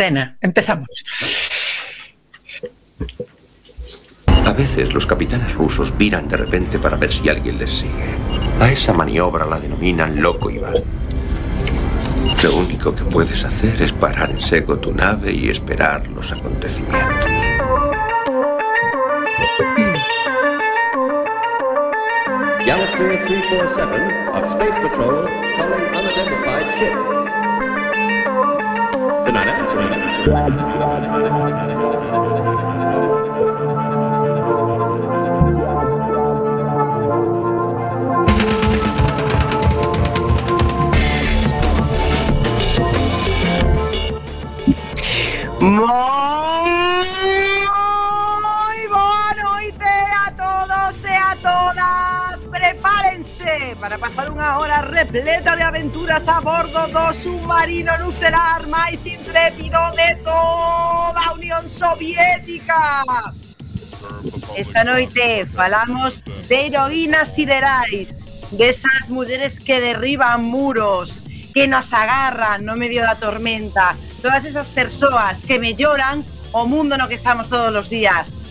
Cena, empezamos. A veces los capitanes rusos viran de repente para ver si alguien les sigue. A esa maniobra la denominan loco Iván. Lo único que puedes hacer es parar en seco tu nave y esperar los acontecimientos. Galasphere 347 of Space Patrol calling unidentified ship. More Orense para pasar unha hora repleta de aventuras a bordo do submarino nuclear máis intrépido de toda a Unión Soviética. Esta noite falamos de heroínas siderais, desas mulleres que derriban muros, que nos agarran no medio da tormenta, todas esas persoas que melloran o mundo no que estamos todos los días.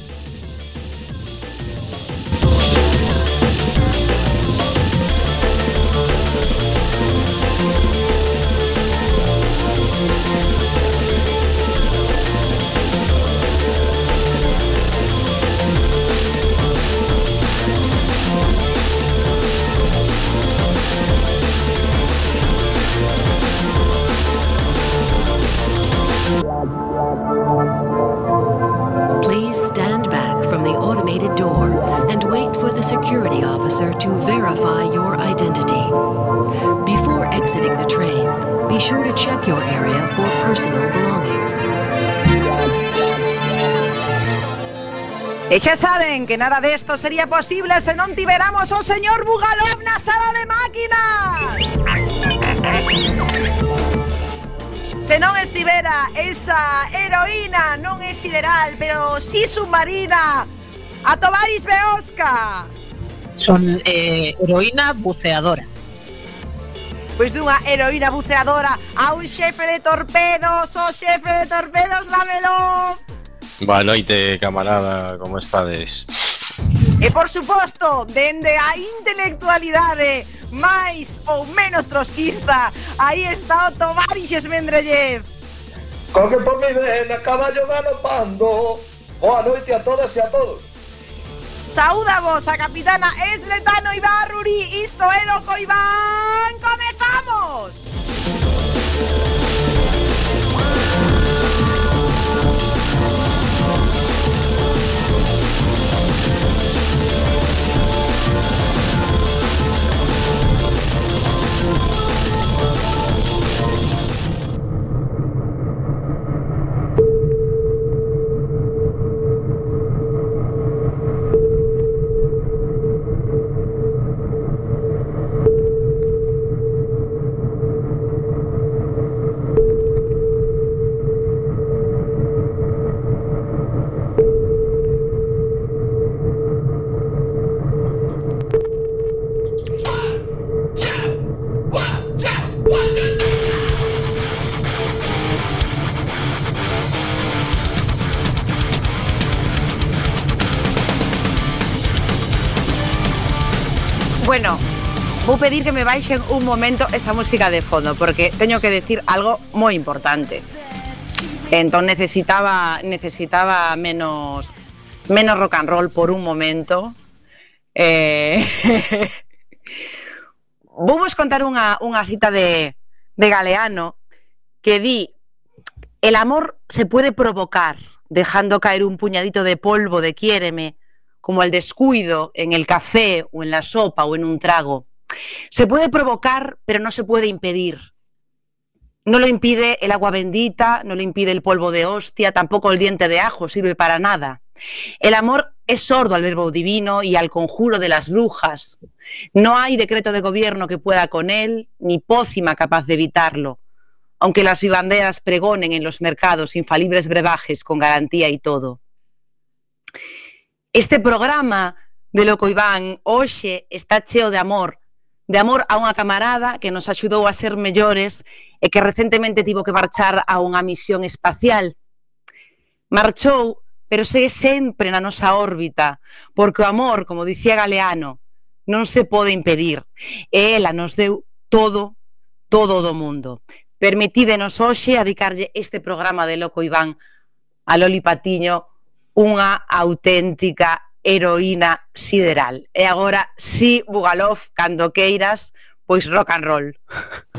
From the automated door and wait for the security officer to verify your identity. Before exiting the train, be sure to check your area for personal belongings. E xa saben que nada desto sería posible se non tiveramos o señor Bugalov na sala de máquinas. Se non estivera esa heroína non é sideral, pero si submarina, a Tovaris Beosca. Son eh, heroína buceadora. Pois dunha heroína buceadora a un xefe de torpedos, o xefe de torpedos, dámelo. Boa noite, camarada, como estades? E por suposto, dende a intelectualidade máis ou menos trotskista. Aí está o Tovarixes Mendrellev. Con que por mi vena, caballo galopando. Boa noite a todas e a todos. Saúda vos a capitana Esletano Ibarruri. Isto é loco, Iván. ¡Comezamos! Pedir que me baixen un momento esta música de fondo porque teño que decir algo moi importante. Entón necesitaba necesitaba menos menos rock and roll por un momento. Eh Vou vos contar unha, unha cita de, de Galeano que di el amor se puede provocar dejando caer un puñadito de polvo de quiéreme como el descuido en el café o en la sopa o en un trago. Se puede provocar, pero no se puede impedir. No lo impide el agua bendita, no lo impide el polvo de hostia, tampoco el diente de ajo sirve para nada. El amor es sordo al verbo divino y al conjuro de las brujas. No hay decreto de gobierno que pueda con él, ni pócima capaz de evitarlo, aunque las vivanderas pregonen en los mercados infalibles brebajes con garantía y todo. Este programa de Loco Iván hoxe está cheo de amor, de amor a unha camarada que nos axudou a ser mellores e que recentemente tivo que marchar a unha misión espacial. Marchou, pero segue sempre na nosa órbita, porque o amor, como dicía Galeano, non se pode impedir. E ela nos deu todo, todo do mundo. Permitídenos hoxe adicarlle este programa de Loco Iván a Loli Patiño, unha auténtica heroína sideral. E agora, si, Bugalov, cando queiras, pois rock and roll.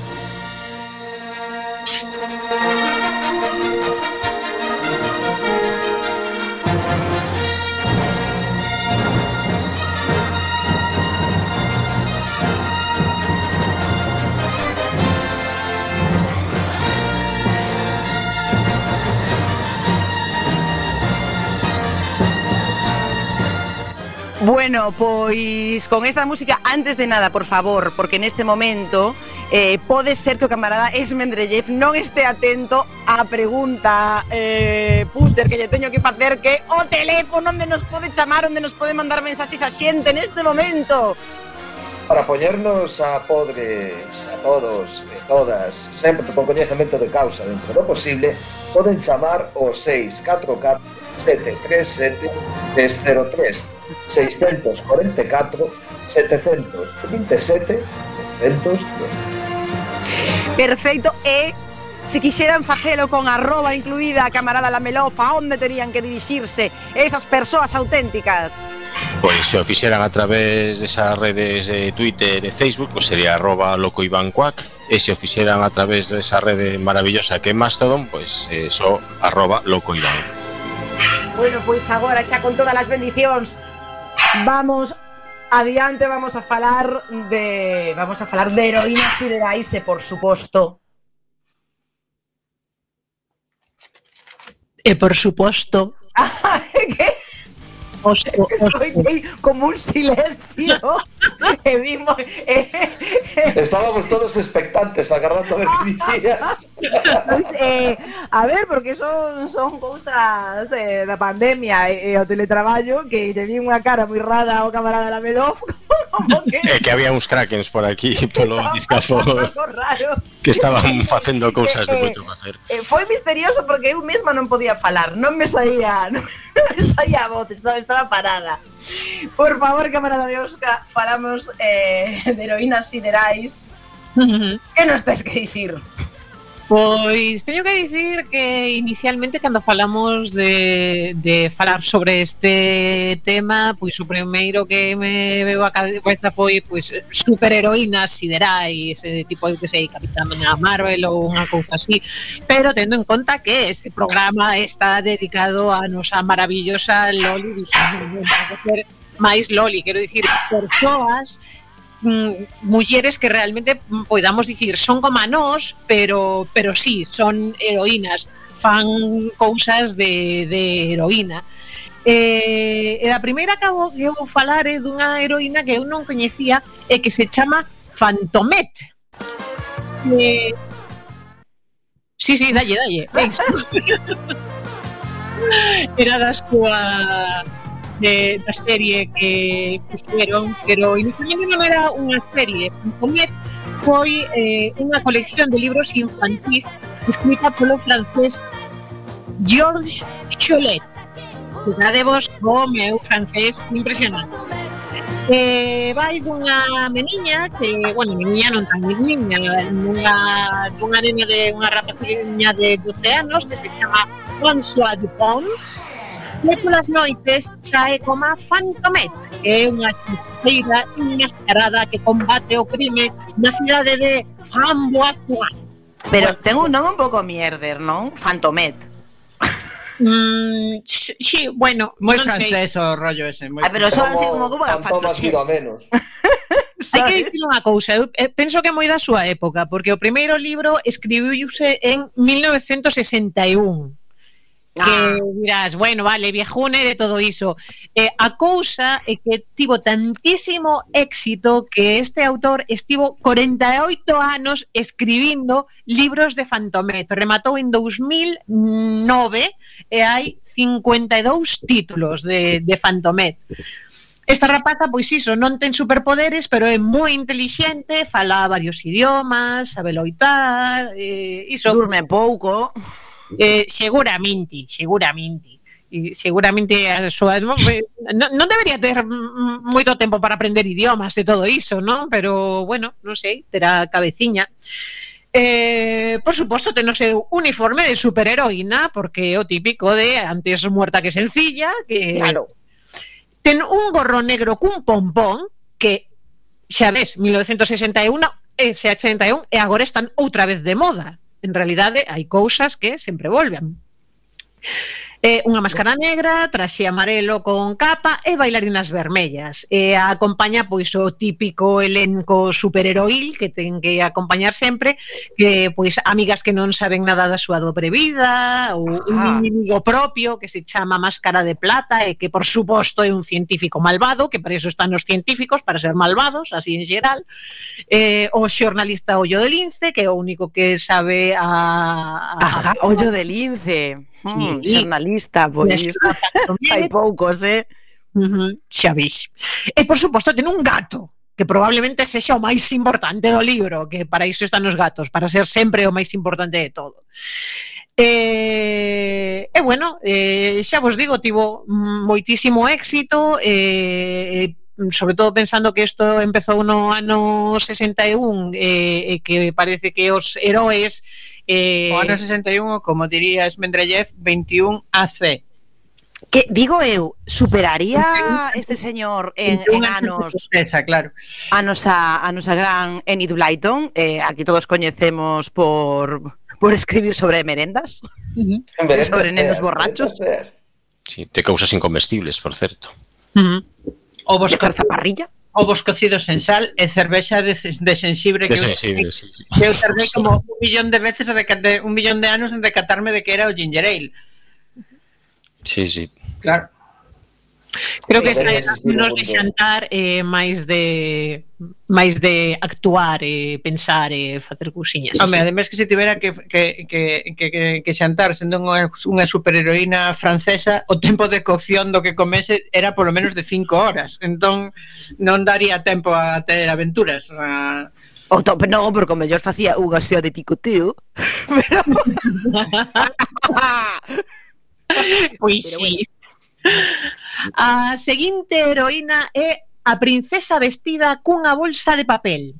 Bueno, pois con esta música antes de nada, por favor, porque neste momento eh, pode ser que o camarada Esmendrellev non este atento á pregunta eh, Puter que lle teño que facer que o teléfono onde nos pode chamar, onde nos pode mandar mensaxes a xente neste momento. Para poñernos a podres, a todos e todas, sempre con coñecemento de causa dentro do posible, poden chamar o 644 737 303 644 727 310. Perfecto, e se quixeran facelo con arroba incluída a camarada Lamelofa, onde terían que dirixirse esas persoas auténticas? Pois se o fixeran a través desas redes de Twitter e Facebook, pois sería arroba loco Iván Cuac, e se o fixeran a través desa rede maravillosa que é Mastodon, pois eh, só so, arroba loco Iván. Bueno, pois agora xa con todas as bendicións Vamos adiante, vamos a falar de vamos a falar de heroínas siderais e por suposto E por suposto, que osto, osto. escoitei como un silencio e vimos eh, Estábamos todos expectantes, agardando a ver dicías. Pois, eh, a ver, porque son, son cousas eh, da pandemia e, o teletraballo que lle vi unha cara moi rara ao camarada da Melof como que É que había uns krakens por aquí polo discazo raro. que estaban facendo cousas de Eh, moito facer. Eh, foi misterioso porque eu mesma non podía falar, non me saía, non me saía a voz, estaba, estaba parada. Por favor, camarada de Oscar, falamos eh, de heroínas siderais. Uh -huh. Que nos tes que dicir? Pois teño que dicir que inicialmente cando falamos de, de falar sobre este tema, pois o primeiro que me veu a cabeza foi pois superheroínas, siderais, ese tipo de que sei, Capitán Marvel ou unha cousa así, pero tendo en conta que este programa está dedicado a nosa maravillosa Loli, dixendo, ser máis Loli, quero dicir, persoas Mm, mulleres que realmente mm, podamos dicir son como nós, pero pero sí, son heroínas, fan cousas de, de heroína. Eh, e a primeira que vou, que vou falar é dunha heroína que eu non coñecía e que se chama Fantomet. Eh, sí, sí, dalle, dalle. Era da súa de, da serie que fixeron, pero inicialmente non era unha serie, en foi eh, unha colección de libros infantís escrita polo francés Georges Cholet. Cuidadevos o meu francés impresionante. Eh, vai dunha meniña que, bueno, meniña non tan meniña, dunha, dunha nena de unha rapaciña de 12 anos que se chama François Dupont, E polas noites sae como a Fantomet, que é unha escriteira enmascarada que combate o crime na cidade de Framboisier. Pero ten un nome un pouco mierder, non? Fantomet. Mm, sí, bueno, moi francés sei. o rollo ese, moi. Ah, pero só así como como Fantomet. Tampouco a menos. Hai que dicir unha cousa, eu eh, penso que moi da súa época, porque o primeiro libro escribiuse en 1961. Ah. que dirás, bueno, vale, viejune de todo iso. Eh, a cousa é que tivo tantísimo éxito que este autor estivo 48 anos escribindo libros de Fantomet. Rematou en 2009 e hai 52 títulos de, de Fantomet. Esta rapaza, pois iso, non ten superpoderes, pero é moi intelixente, fala varios idiomas, sabe loitar, eh, iso... Durme pouco eh, seguramente, seguramente e seguramente eh, as súas eh, non, eh, non debería ter moito tempo para aprender idiomas e todo iso, non? Pero bueno, non sei, terá cabeciña. Eh, por suposto, ten o seu uniforme de superheroína, porque é o típico de antes muerta que sencilla, que claro. ten un gorro negro cun pompón que xa ves, 1961 e 61 e agora están outra vez de moda en realidade hai cousas que sempre volven eh, unha máscara negra, traxe amarelo con capa e bailarinas vermellas. E eh, acompaña pois o típico elenco superheroil que ten que acompañar sempre, que eh, pois amigas que non saben nada da súa dobre vida, ou ah. un inimigo propio que se chama Máscara de Plata e que por suposto é un científico malvado, que para iso están os científicos para ser malvados, así en xeral. Eh, o xornalista Ollo de Lince, que é o único que sabe a, a Ajá, Ollo de Lince. Sí, xornalista, pois. Hai poucos, eh? Uh xa vís. E, eh, por suposto, ten un gato que probablemente sexa o máis importante do libro, que para iso están os gatos, para ser sempre o máis importante de todo. E, e bueno, eh, xa vos digo, tivo moitísimo éxito, eh, sobre todo pensando que isto empezou no ano 61 eh, e que parece que os heróis Eh, o ano 61, como diría Esmendrellez, 21 AC. Que digo eu, superaría este señor en, en anos esa, claro. a, nosa, a nosa gran Enid Blyton, eh aquí todos coñecemos por por escribir sobre merendas, uh -huh. merendas sobre nenos borrachos. Merendas, sí, de cousas incomestibles, por certo. Uh -huh. O vos de zaparrilla ovos cocidos en sal e cervexa de, de sensibre que, de sensible, sí. que eu tardei como un millón de veces de, de, un millón de anos en decatarme de que era o ginger ale. Sí, sí. Claro. Creo que está menos de xantar e eh, máis de máis de actuar e eh, pensar e eh, facer cousiñas. Home, ademais que se tivera que, que, que, que, que xantar sendo unha, unha superheroína francesa, o tempo de cocción do que comese era polo menos de 5 horas. Entón non daría tempo a ter aventuras. A... O tope non, porque o mellor facía unha xeo de picoteo. Pero... pois pues sí. Bueno. A seguinte heroína é a princesa vestida cunha bolsa de papel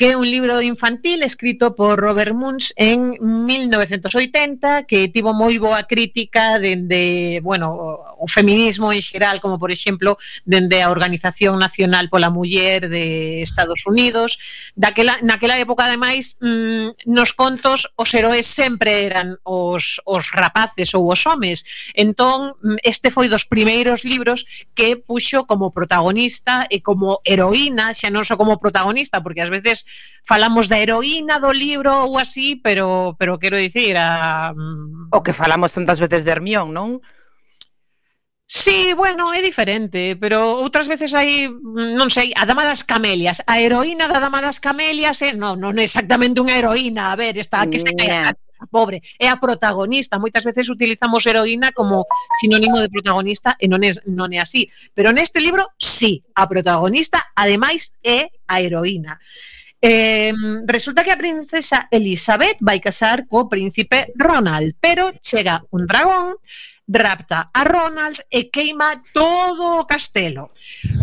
que é un libro infantil escrito por Robert Munch en 1980 que tivo moi boa crítica dende, bueno, o feminismo en xeral, como por exemplo dende a Organización Nacional pola Muller de Estados Unidos. Daquela, naquela época ademais mmm, nos contos os heróis sempre eran os, os rapaces ou os homes. Entón mm, este foi dos primeiros libros que puxo como protagonista e como heroína, xa non só como protagonista, porque ás veces falamos da heroína do libro ou así, pero pero quero dicir a mm, o que falamos tantas veces de Hermión, non? Sí, bueno, é diferente, pero outras veces hai, mm, non sei, a Dama das Camelias, a heroína da Dama das Camelias, eh? non, non é exactamente unha heroína, a ver, está que se cae pobre, é a protagonista, moitas veces utilizamos heroína como sinónimo de protagonista e non é, non é así, pero neste libro sí, a protagonista ademais é a heroína. Eh, resulta que a princesa Elizabeth vai casar co príncipe Ronald, pero chega un dragón rapta a Ronald e queima todo o castelo.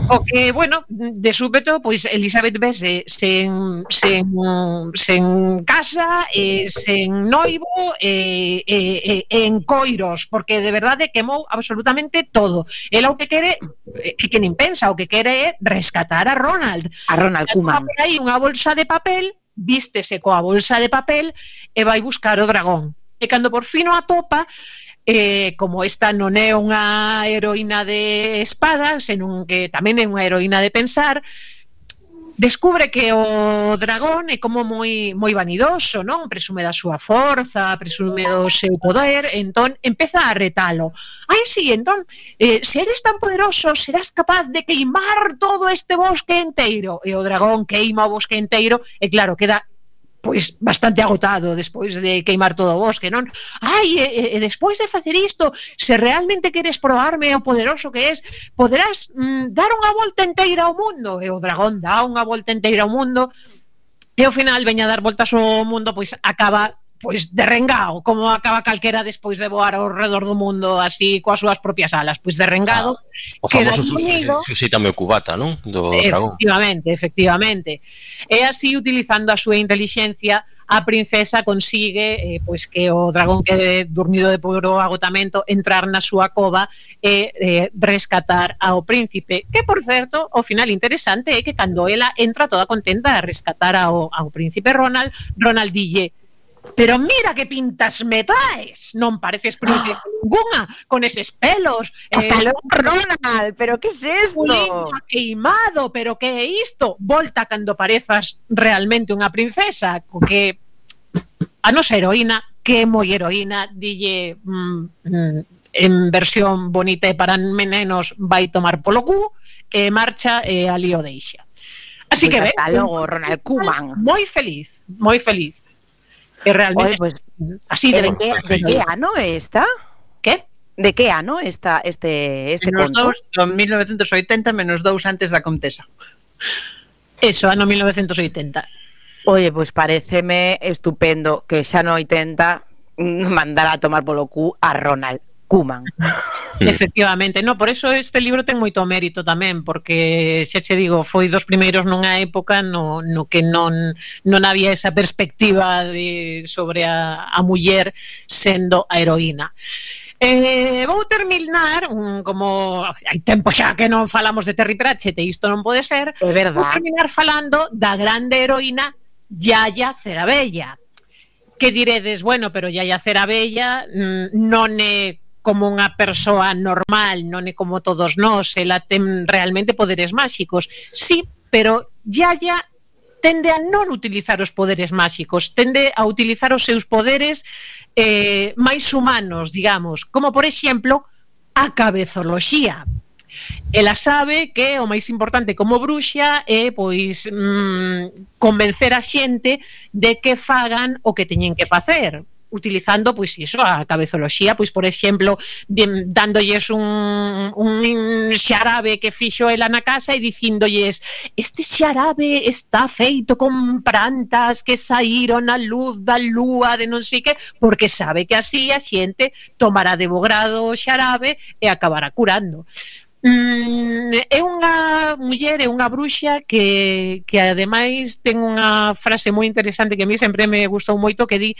O que, bueno, de súpeto, pois Elizabeth vese sen, sen, sen casa, e sen noivo, e, e, e, en coiros, porque de verdade quemou absolutamente todo. Ela o que quere, e que nin pensa, o que quere é rescatar a Ronald. A Ronald Koeman. Por aí unha bolsa de papel, vístese coa bolsa de papel e vai buscar o dragón. E cando por fin o atopa, eh, como esta non é unha heroína de espada, senón que tamén é unha heroína de pensar, descubre que o dragón é como moi moi vanidoso, non? Presume da súa forza, presume do seu poder, entón empeza a retalo. Ai, si, sí, entón, eh, se eres tan poderoso, serás capaz de queimar todo este bosque enteiro. E o dragón queima o bosque enteiro e claro, queda pois bastante agotado despois de queimar todo o bosque, non? Ai, e, e despois de facer isto, se realmente queres probarme o poderoso que es, poderás mm, dar unha volta inteira ao mundo. E o dragón dá unha volta inteira ao mundo e ao final veña a dar voltas ao mundo, pois acaba pois derrengado, como acaba calquera despois de voar ao redor do mundo así coas súas propias alas, pois derrengado ah, o famoso susítame o cubata, non? Do efectivamente, dragón. efectivamente. E así utilizando a súa intelixencia a princesa consigue eh, pois que o dragón que dormido de puro agotamento entrar na súa cova e eh, rescatar ao príncipe que por certo, o final interesante é que cando ela entra toda contenta a rescatar ao, ao príncipe Ronald Ronald dille Pero mira que pintas me traes Non pareces princesa oh. ninguna Con eses pelos Hasta eh, logo Ronald, pero que es esto? Queimado, pero que é isto? Volta cando parezas realmente unha princesa Co que a nosa heroína Que é moi heroína Dille mm, mm, en versión bonita e para menenos Vai tomar polo cu E marcha eh, e ali o deixa Así pues que ben, logo Ronald Koeman. Moi feliz, moi feliz E realmente Oye, pues, así de, que, de que ano está? Que? De que ano está este este menos conto? Dous, 1980 menos dous antes da contesa. Eso, ano 1980. Oye, pois pues pareceme estupendo que xa no 80 mandara a tomar polo cu a Ronald. Cuman. Efectivamente, no, por eso este libro ten moito mérito tamén, porque xa che digo, foi dos primeiros nunha época no, no que non, non había esa perspectiva de, sobre a, a muller sendo a heroína. Eh, vou terminar un, como hai tempo xa que non falamos de Terry Pratchett e isto non pode ser é verdad. vou terminar falando da grande heroína Yaya Cerabella que diredes, bueno, pero Yaya Cerabella mm, non é como unha persoa normal, non é como todos nós, ela ten realmente poderes máxicos. Sí, pero Yaya tende a non utilizar os poderes máxicos, tende a utilizar os seus poderes eh, máis humanos, digamos, como por exemplo a cabezoloxía, Ela sabe que o máis importante como bruxa é pois mm, convencer a xente de que fagan o que teñen que facer utilizando pois iso a cabezoloxía, pois por exemplo, de, dándolles un, un xarabe que fixo ela na casa e dicíndolles este xarabe está feito con plantas que saíron a luz da lúa de non sei que, porque sabe que así a xente tomará de bo grado o xarabe e acabará curando. Mm, é unha muller, é unha bruxa que, que ademais ten unha frase moi interesante que a mí sempre me gustou moito que di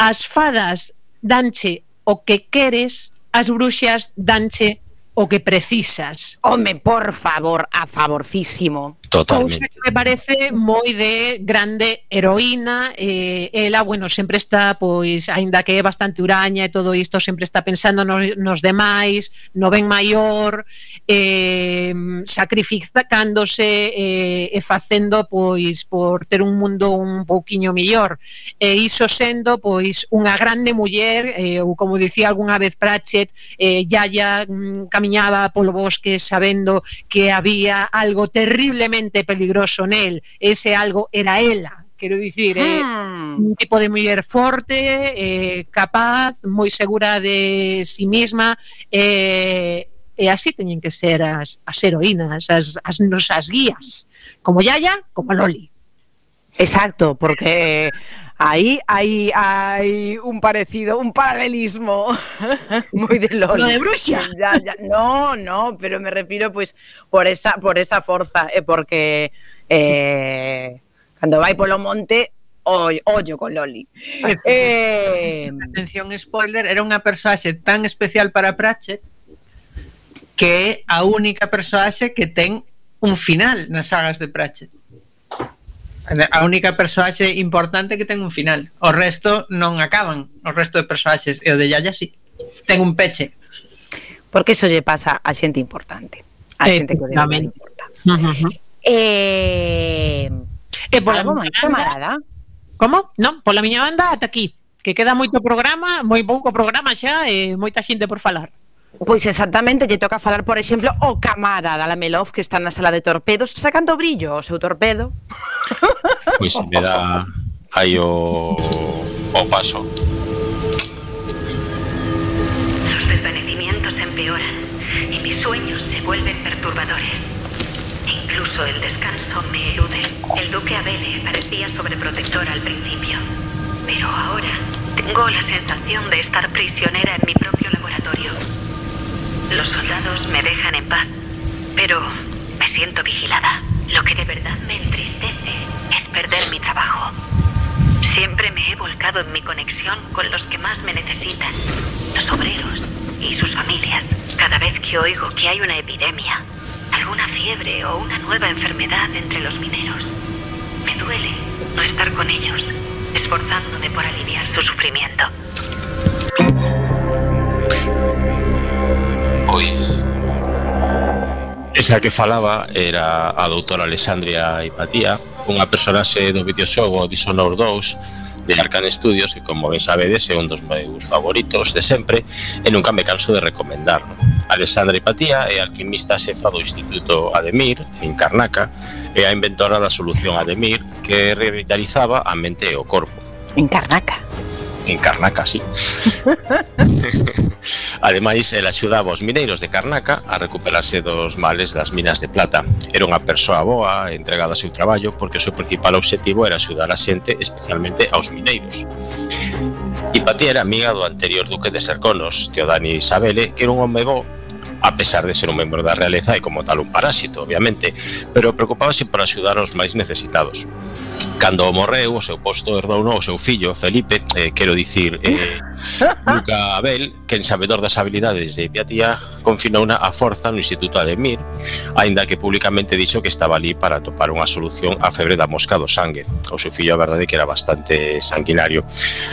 as fadas danche o que queres, as bruxas danche o que precisas. Home, por favor, a favorcísimo. Totalmente. Cousa que me parece moi de grande heroína, eh, ela, bueno, sempre está, pois, aínda que é bastante uraña e todo isto, sempre está pensando nos, nos demais, no ben maior, eh, sacrificándose eh, e facendo, pois, por ter un mundo un pouquiño mellor. E iso sendo, pois, unha grande muller, eh, ou como dicía algunha vez Pratchett, eh, Yaya mm, camiñaba polo bosque sabendo que había algo terriblemente realmente peligroso nel, ese algo era ela, quero dicir, eh, ah. un tipo de muller forte, eh, capaz, moi segura de si sí mesma, eh, e así teñen que ser as, as heroínas, as, as nosas guías, como Yaya, como Loli. Exacto, porque Aí hai, hai un parecido, un paralelismo moi de Loli. Lo de Bruxa. Ya, ya, no, no, pero me refiro pois pues, por esa por esa forza e eh, porque eh sí. cando vai polo monte ollo, ollo con Loli. Eh, atención spoiler, era unha persoaxe tan especial para Pratchett que é a única persoaxe que ten un final nas sagas de Pratchett. A única persoaxe importante que ten un final. O resto non acaban, o resto de persoaxes. E o de Yaya sí. Ten un peche. Porque eso lle pasa a xente importante. A xente que de verdade importa. Uh -huh. Eh, e eh, pola miña camarada. Como? Non, pola miña banda ata aquí, que queda moito programa, moi pouco programa xa e moita xente por falar. Pois exactamente, lle toca falar, por exemplo, o Camara da Lamelov que está na sala de torpedos sacando brillo ao seu torpedo. Pois me dá aí o, o paso. Los desvanecimientos empeoran y mis sueños se vuelven perturbadores. Incluso el descanso me elude. El duque Abele parecía sobreprotector al principio, pero ahora tengo la sensación de estar prisionera en mi propio laboratorio. Los soldados me dejan en paz, pero me siento vigilada. Lo que de verdad me entristece es perder mi trabajo. Siempre me he volcado en mi conexión con los que más me necesitan, los obreros y sus familias. Cada vez que oigo que hay una epidemia, alguna fiebre o una nueva enfermedad entre los mineros, me duele no estar con ellos, esforzándome por aliviar su sufrimiento. pois Esa que falaba era a doutora Alexandria Hipatía, unha personaxe do videoxogo Dishonored 2 de Arcane Studios, que como ben sabedes é un dos meus favoritos de sempre e nunca me canso de recomendarlo. Alexandra Hipatía é alquimista xefa do Instituto Ademir, en Karnaca, e a inventora da solución Ademir que revitalizaba a mente e o corpo. En Karnaca? en Carnaca, sí. Ademais, ela axudaba os mineiros de Carnaca a recuperarse dos males das minas de plata. Era unha persoa boa, entregada ao seu traballo, porque o seu principal obxectivo era axudar a xente, especialmente aos mineiros. Hipatía era amiga do anterior duque de Serconos, Teodani Isabele, que era un home bo a pesar de ser un membro da realeza e como tal un parásito, obviamente, pero preocupábase por axudar os máis necesitados cando morreu o seu posto herdouno o seu fillo Felipe, eh, quero dicir, eh, Luca Abel, quen sabedor das habilidades de Hipatía, confinouna a forza no Instituto Ademir, aínda que publicamente dixo que estaba ali para topar unha solución á febre da mosca do sangue. O seu fillo, a verdade, que era bastante sanguinario.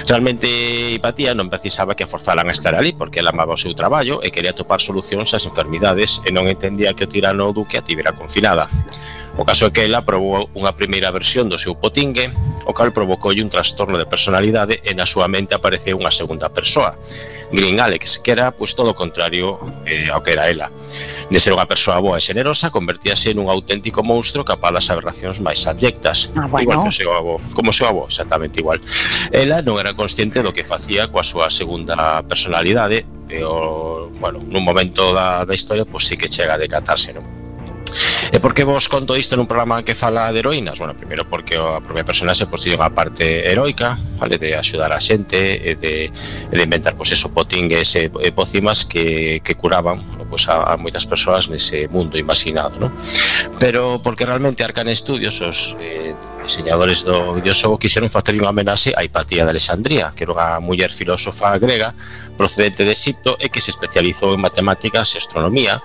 Realmente, Hipatía non precisaba que a forzaran a estar ali, porque ela amaba o seu traballo e quería topar solucións ás enfermidades e non entendía que o tirano o duque a tivera confinada. O caso é que ela probou unha primeira versión do seu potingue, o cal provocoulle un trastorno de personalidade e na súa mente apareceu unha segunda segunda persoa. Green Alex, que era pois todo o contrario eh, ao que era ela. De ser unha persoa boa e xenerosa, convertíase nun auténtico monstro capaz das aberracións máis abyectas. Ah, bueno. Igual que o seu avó, como o seu avó, exactamente igual. Ela non era consciente do que facía coa súa segunda personalidade, e o, bueno, nun momento da, da historia, pois sí que chega a decatarse, non? E por que vos conto isto nun programa que fala de heroínas? Bueno, primeiro porque a propia personaxe pois, pues, unha parte heroica, vale, de axudar a xente e de, e de inventar pois, eso, potingues e, e pócimas que, que curaban pois, a, a moitas persoas nese mundo imaginado, ¿no? Pero porque realmente Arcane Studios os eh, diseñadores do videoxogo quixeron facer unha homenaxe á Hipatía de Alexandría, que era unha muller filósofa grega procedente de Egipto e que se especializou en matemáticas e astronomía,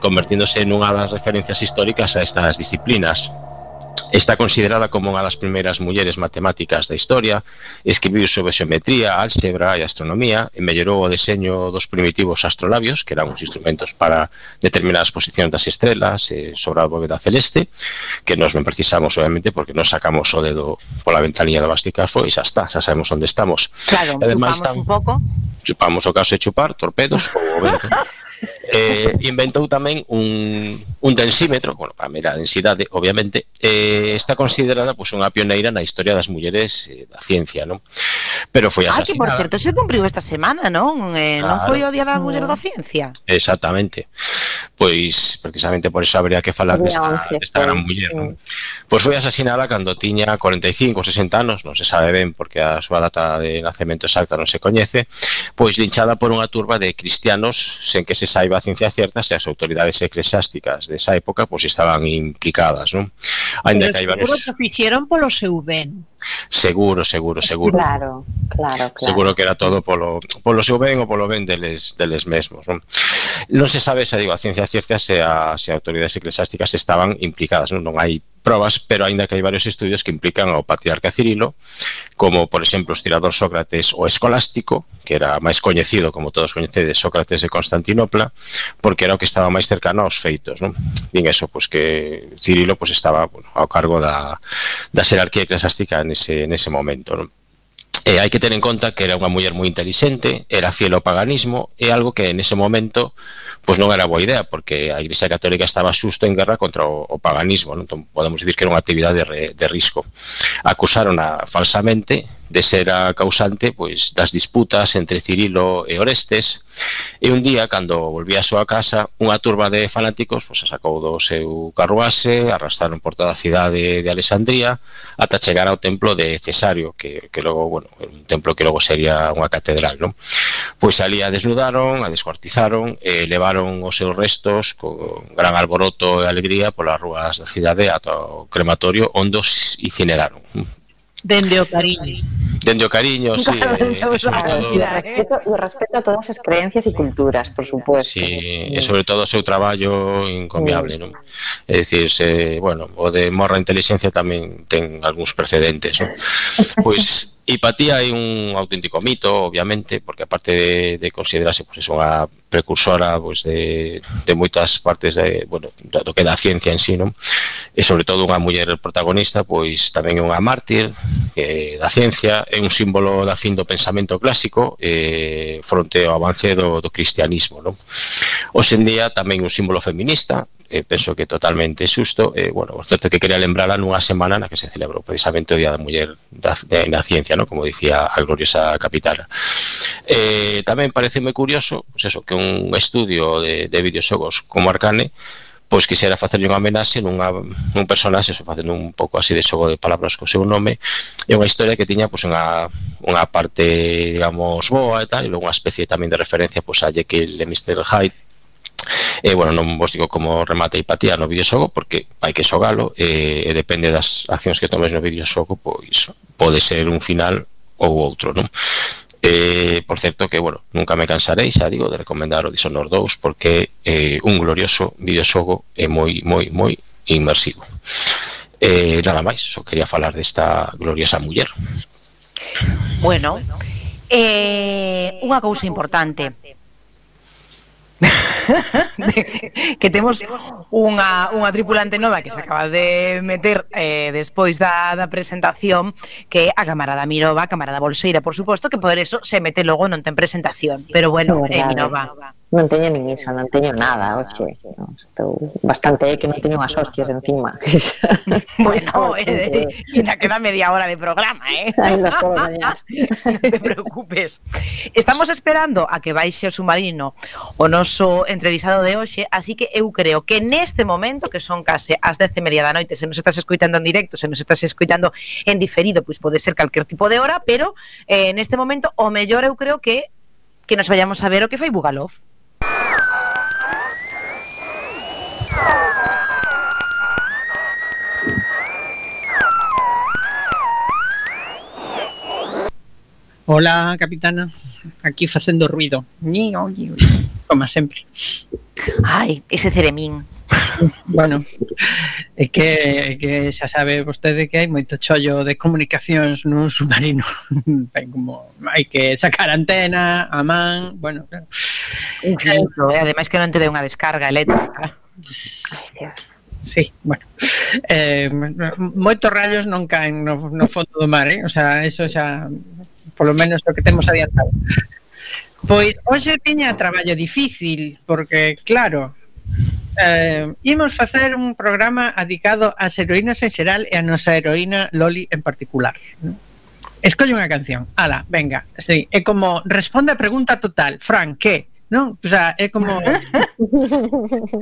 convertíndose nunha das referencias históricas a estas disciplinas. Está considerada como unha das primeiras mulleres matemáticas da historia, escribiu sobre xeometría, álxebra e astronomía, e mellorou o deseño dos primitivos astrolabios, que eran uns instrumentos para determinar a posición das estrelas e sobre a bóveda celeste, que nos non precisamos, obviamente, porque non sacamos o dedo pola ventanilla do Basticafo e xa está, xa sabemos onde estamos. Claro, Además, tan... un pouco chupamos o caso de chupar, torpedos ou o vento. eh, inventou tamén un, un densímetro, bueno, para medir a densidade, obviamente, eh, está considerada pois, pues, unha pioneira na historia das mulleres eh, da ciencia, non? Pero foi asesinada. Ah, que por certo, se cumpriu esta semana, non? Eh, claro. Non foi o Día da Muller da mm. Ciencia? Exactamente. Pois, precisamente por eso habría que falar desta, de desta gran muller, non? Pois foi asesinada cando tiña 45 ou 60 anos, non se sabe ben porque a súa data de nacemento exacta non se coñece, pois linchada por unha turba de cristianos sen que se saiba a ciencia certa se as autoridades eclesiásticas desa época pois estaban implicadas, non? Ainda que hai varios... Seguro que fixeron polo seu ben. Seguro, seguro, seguro. Claro, claro, claro. Seguro que era todo polo, polo seu ben ou polo ben deles, deles mesmos. Non? non se sabe, xa digo, a ciencia cierta se, a, se autoridades eclesiásticas estaban implicadas. Non, non hai probas, pero aínda que hai varios estudios que implican ao patriarca Cirilo, como por exemplo o estirador Sócrates o Escolástico, que era máis coñecido, como todos coñecedes, Sócrates de Constantinopla, porque era o que estaba máis cercano aos feitos, non? Din eso, pois que Cirilo pois estaba, bueno, ao cargo da da xerarquía eclesiástica nese nese momento, non? E hai que ter en conta que era unha muller moi intelixente, era fiel ao paganismo, e algo que en ese momento pois non era boa idea, porque a Igrexa Católica estaba xusto en guerra contra o, o paganismo, non? Entón, podemos dicir que era unha actividade de, de risco. Acusaron a, falsamente de ser a causante pois das disputas entre Cirilo e Orestes e un día cando volvía a súa casa unha turba de fanáticos pois, sacou do seu carruaxe arrastraron por toda a cidade de Alexandría ata chegar ao templo de Cesario que, que logo, bueno, un templo que logo sería unha catedral non? pois ali a desnudaron, a descuartizaron e levaron os seus restos con gran alboroto e alegría polas rúas da cidade ata o crematorio onde os incineraron Dende o cariño. Dende o cariño, sí. Dende eh, sobre todo... E respeto, respeto a todas as creencias e culturas, por supuesto. Sí, e sobre todo o seu traballo encomiable, non? É dicir, se, bueno, o de morra inteligencia tamén ten algúns precedentes, non? Pois Hipatía é un auténtico mito, obviamente, porque aparte de, de considerarse pues, pues, unha precursora pues, de, de moitas partes de, bueno, do que da ciencia en sí, non? e sobre todo unha muller protagonista, pois tamén é unha mártir eh, que da ciencia, é un símbolo da fin do pensamento clásico eh, fronte ao avance do, do cristianismo. Non? Hoxe en día tamén un símbolo feminista, eh, penso que totalmente xusto e, eh, bueno, o certo que quería lembrala nunha semana na que se celebrou precisamente o Día da Muller da, de, na Ciencia, no? como dicía a gloriosa capitana. Eh, tamén pareceme curioso, pues eso, que un estudio de, de videoxogos como Arcane pois quixera facerlle unha amenaxe nunha, nun personaxe, eso facendo un pouco así de xogo de palabras co seu nome, é unha historia que tiña pois, unha, unha parte, digamos, boa e tal, e unha especie tamén de referencia pois, a Jekyll e Mr. Hyde, E, bueno, non vos digo como remate a hipatía no videoxogo porque hai que xogalo e, e depende das accións que tomes no videoxogo pois pode ser un final ou outro, non? Eh, por certo que, bueno, nunca me cansarei, xa digo, de recomendar o Dishonored 2 porque é eh, un glorioso videoxogo e moi, moi, moi inmersivo. Eh, nada máis, só quería falar desta gloriosa muller. Bueno, eh, unha cousa importante que temos unha, unha tripulante nova que se acaba de meter eh, despois da, da presentación que é a camarada Mirova, a camarada Bolseira, por suposto, que por eso se mete logo non ten presentación. Pero bueno, eh, Mirova. Non teño nin iso, non teño nada, oxe. No, estou bastante é que non teño unhas hostias encima. bueno, pois eh, pois na queda media hora de programa, eh? Ai, no, non te preocupes. Estamos esperando a que baixe o submarino o noso entrevistado de hoxe, así que eu creo que neste momento, que son case as 10 e media da noite, se nos estás escuitando en directo, se nos estás escuitando en diferido, pois pode ser calquer tipo de hora, pero eh, neste momento o mellor eu creo que que nos vayamos a ver o que fai Bugalov. Hola, capitana, aquí facendo ruido. Como sempre. Ai, ese ceremín. Bueno, é que, é que xa sabe vostede que hai moito chollo de comunicacións nun submarino. Hai como hai que sacar antena, a man, bueno, claro. Infinito. eh, ademais que non te dé unha descarga eléctrica. Sí, bueno. Eh, moitos rayos non caen no, no fondo do mar, eh? O sea, eso xa polo menos o que temos adiantado. Pois hoxe tiña traballo difícil, porque claro, eh, imos facer un programa adicado ás heroínas en xeral e a nosa heroína Loli en particular. Escolle unha canción. Ala, venga. Sí, é como responde a pregunta total. Fran, que? Non? O sea, é como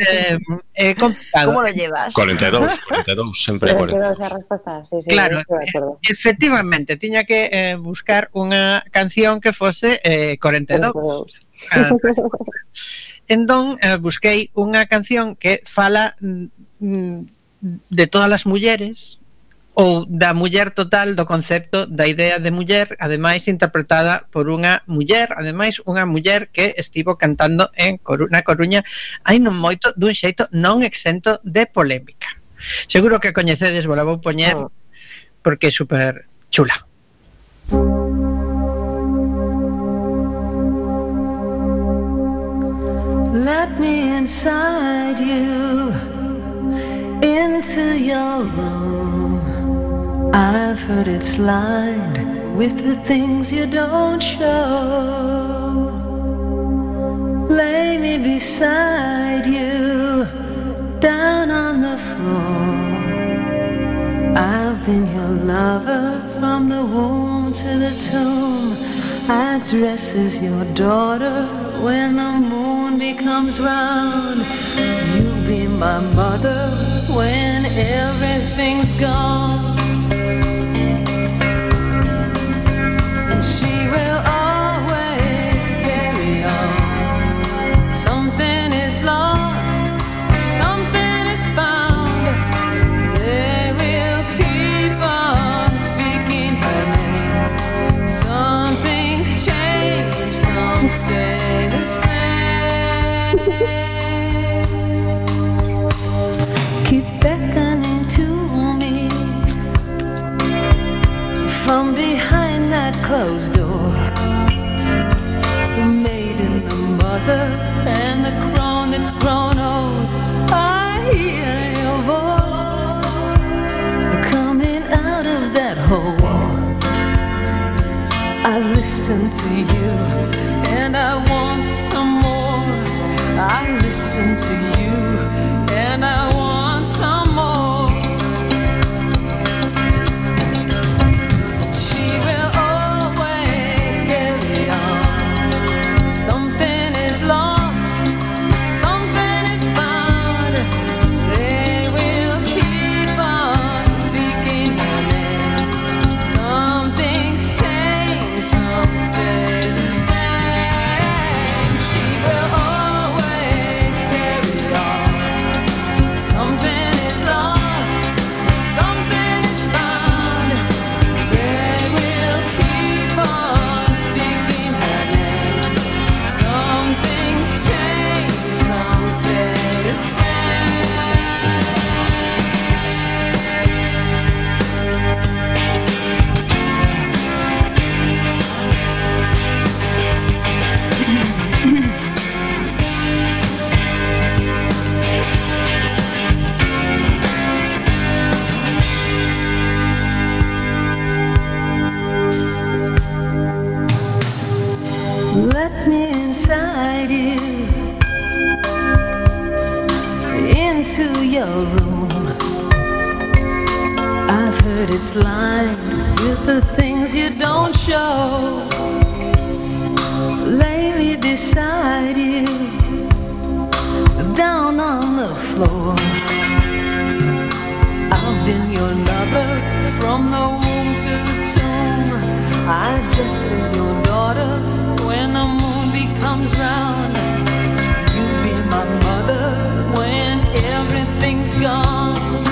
eh, é complicado. Como lo llevas? 42, 42, sempre 42. 42 a resposta, sí, sí, claro, eh, efectivamente, tiña que eh, buscar unha canción que fose eh, 42. 42. Ah, entón eh, busquei unha canción que fala mm, de todas as mulleres ou da muller total do concepto da idea de muller, ademais interpretada por unha muller, ademais unha muller que estivo cantando en Coruña, Coruña hai non moito dun xeito non exento de polémica. Seguro que coñecedes, vou vou poñer ah. porque é super chula. Música Let me inside you, into your room. I've heard it's lined with the things you don't show. Lay me beside you, down on the floor. I've been your lover from the womb to the tomb. I dress as your daughter when the moon becomes round. You be my mother when everything's gone. Closed door. The maiden, the mother, and the crone that's grown old. I hear your voice coming out of that hole. I listen to you and I want some more. I listen to you and I into your room. I've heard it's lined with the things you don't show. Lay me beside you down on the floor. I've been your lover from the womb to the tomb. I dress as your daughter when the moon becomes round. You be my mother when nothing's gone.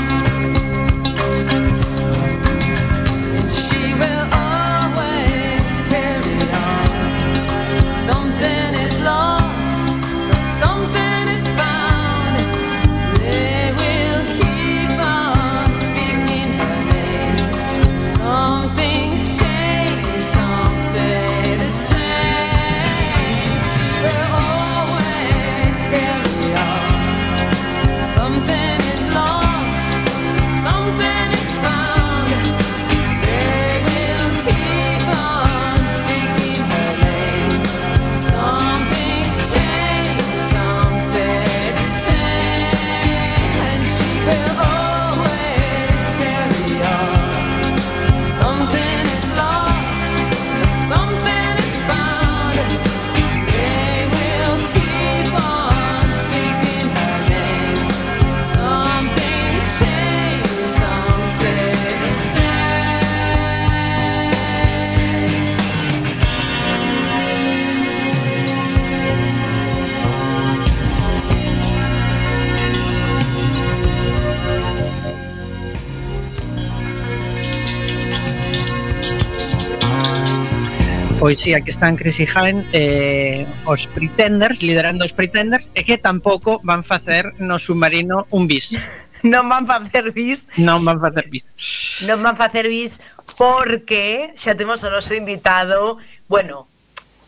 Pois si, sí, aquí están Chris e Jaén eh, os Pretenders, liderando os Pretenders e que tampouco van facer no submarino un bis. non van facer bis. Non van facer bis. Non van facer bis porque xa temos o noso invitado, bueno,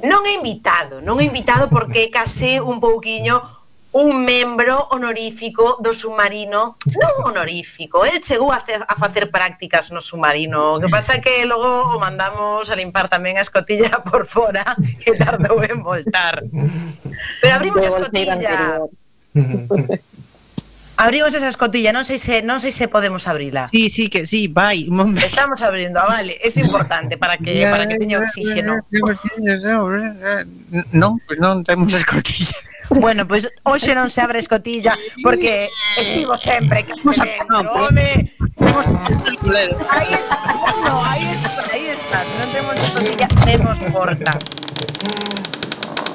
non é invitado, non é invitado porque é case un pouquiño un membro honorífico do submarino, non honorífico, el chegou a, hacer, a facer prácticas no submarino, o que pasa que logo o mandamos a limpar tamén a escotilla por fora, que tardou en voltar. Pero abrimos a escotilla. Abrimos esa escotilla, non sei se non sei se podemos abrila. Sí, sí, que sí, vai. Estamos abrindo, ah, vale, es importante para que para que teña oxígeno. Non, pois non temos escotilla. Bueno, pois hoxe non se abre escotilla porque estivo sempre case dentro, home. Aí está, no, aí está, aí está. Se non temos escotilla, temos porta.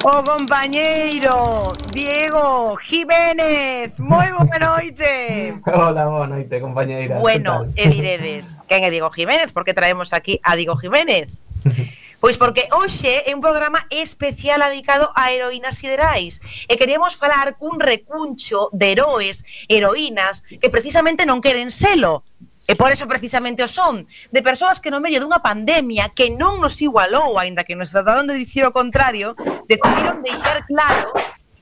Oh, o compañeiro Diego Jiménez. Moi boa noite Hola, boa noite, compañeira Bueno, e diredes, quen é Diego Jiménez? Por que traemos aquí a Diego Jiménez? Pois porque hoxe é un programa especial dedicado a heroínas siderais e queremos falar cun recuncho de heroes, heroínas que precisamente non queren selo. E por eso precisamente o son de persoas que no medio dunha pandemia que non nos igualou, aínda que nos trataron de dicir o contrario, decidiron deixar claro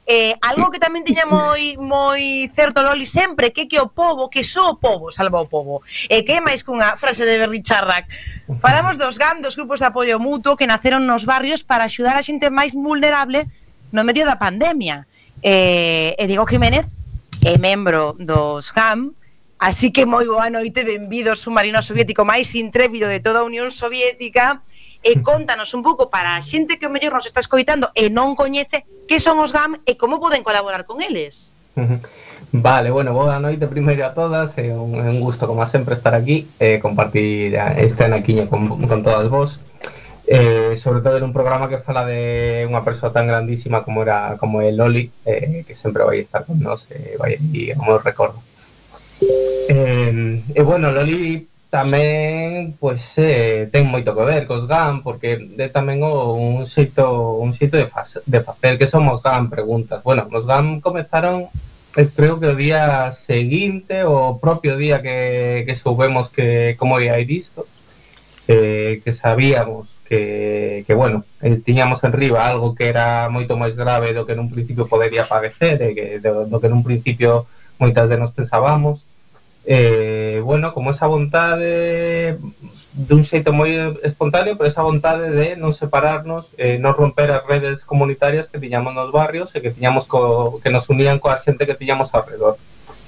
eh, algo que tamén tiña moi moi certo Loli sempre que que o povo, que só o povo salva o povo e que é máis cunha frase de Berry Charrac. Falamos dos GAM, dos grupos de apoio mutuo que naceron nos barrios para axudar a xente máis vulnerable no medio da pandemia. Eh, e Diego Jiménez é membro dos GAM Así que moi boa noite, benvido submarino soviético máis intrépido de toda a Unión Soviética e contanos un pouco para a xente que o mellor nos está escoitando e non coñece que son os GAM e como poden colaborar con eles. Vale, bueno, boa noite primeiro a todas É un, é un gusto, como sempre, estar aquí E compartir este anaquiño con, con todas vos eh, sobre todo en un programa que fala de unha persoa tan grandísima como era como é Loli, eh, que sempre vai estar con nós, eh, vai aí, como recordo. E eh, eh, bueno, Loli tamén pois eh, ten moito que ver cos GAM porque é tamén o, un xeito un xeito de, faz, de facer que somos GAN GAM preguntas. Bueno, os GAM comezaron eh, creo que o día seguinte o propio día que, que soubemos que como ia ir isto eh, que sabíamos que, que bueno, eh, tiñamos en riba algo que era moito máis grave do que nun principio podería parecer e eh, que, do, do que nun principio moitas de nos pensábamos eh, bueno, como esa vontade dun xeito moi espontáneo, pero esa vontade de non separarnos, eh, non romper as redes comunitarias que tiñamos nos barrios e que tiñamos co, que nos unían coa xente que tiñamos alrededor.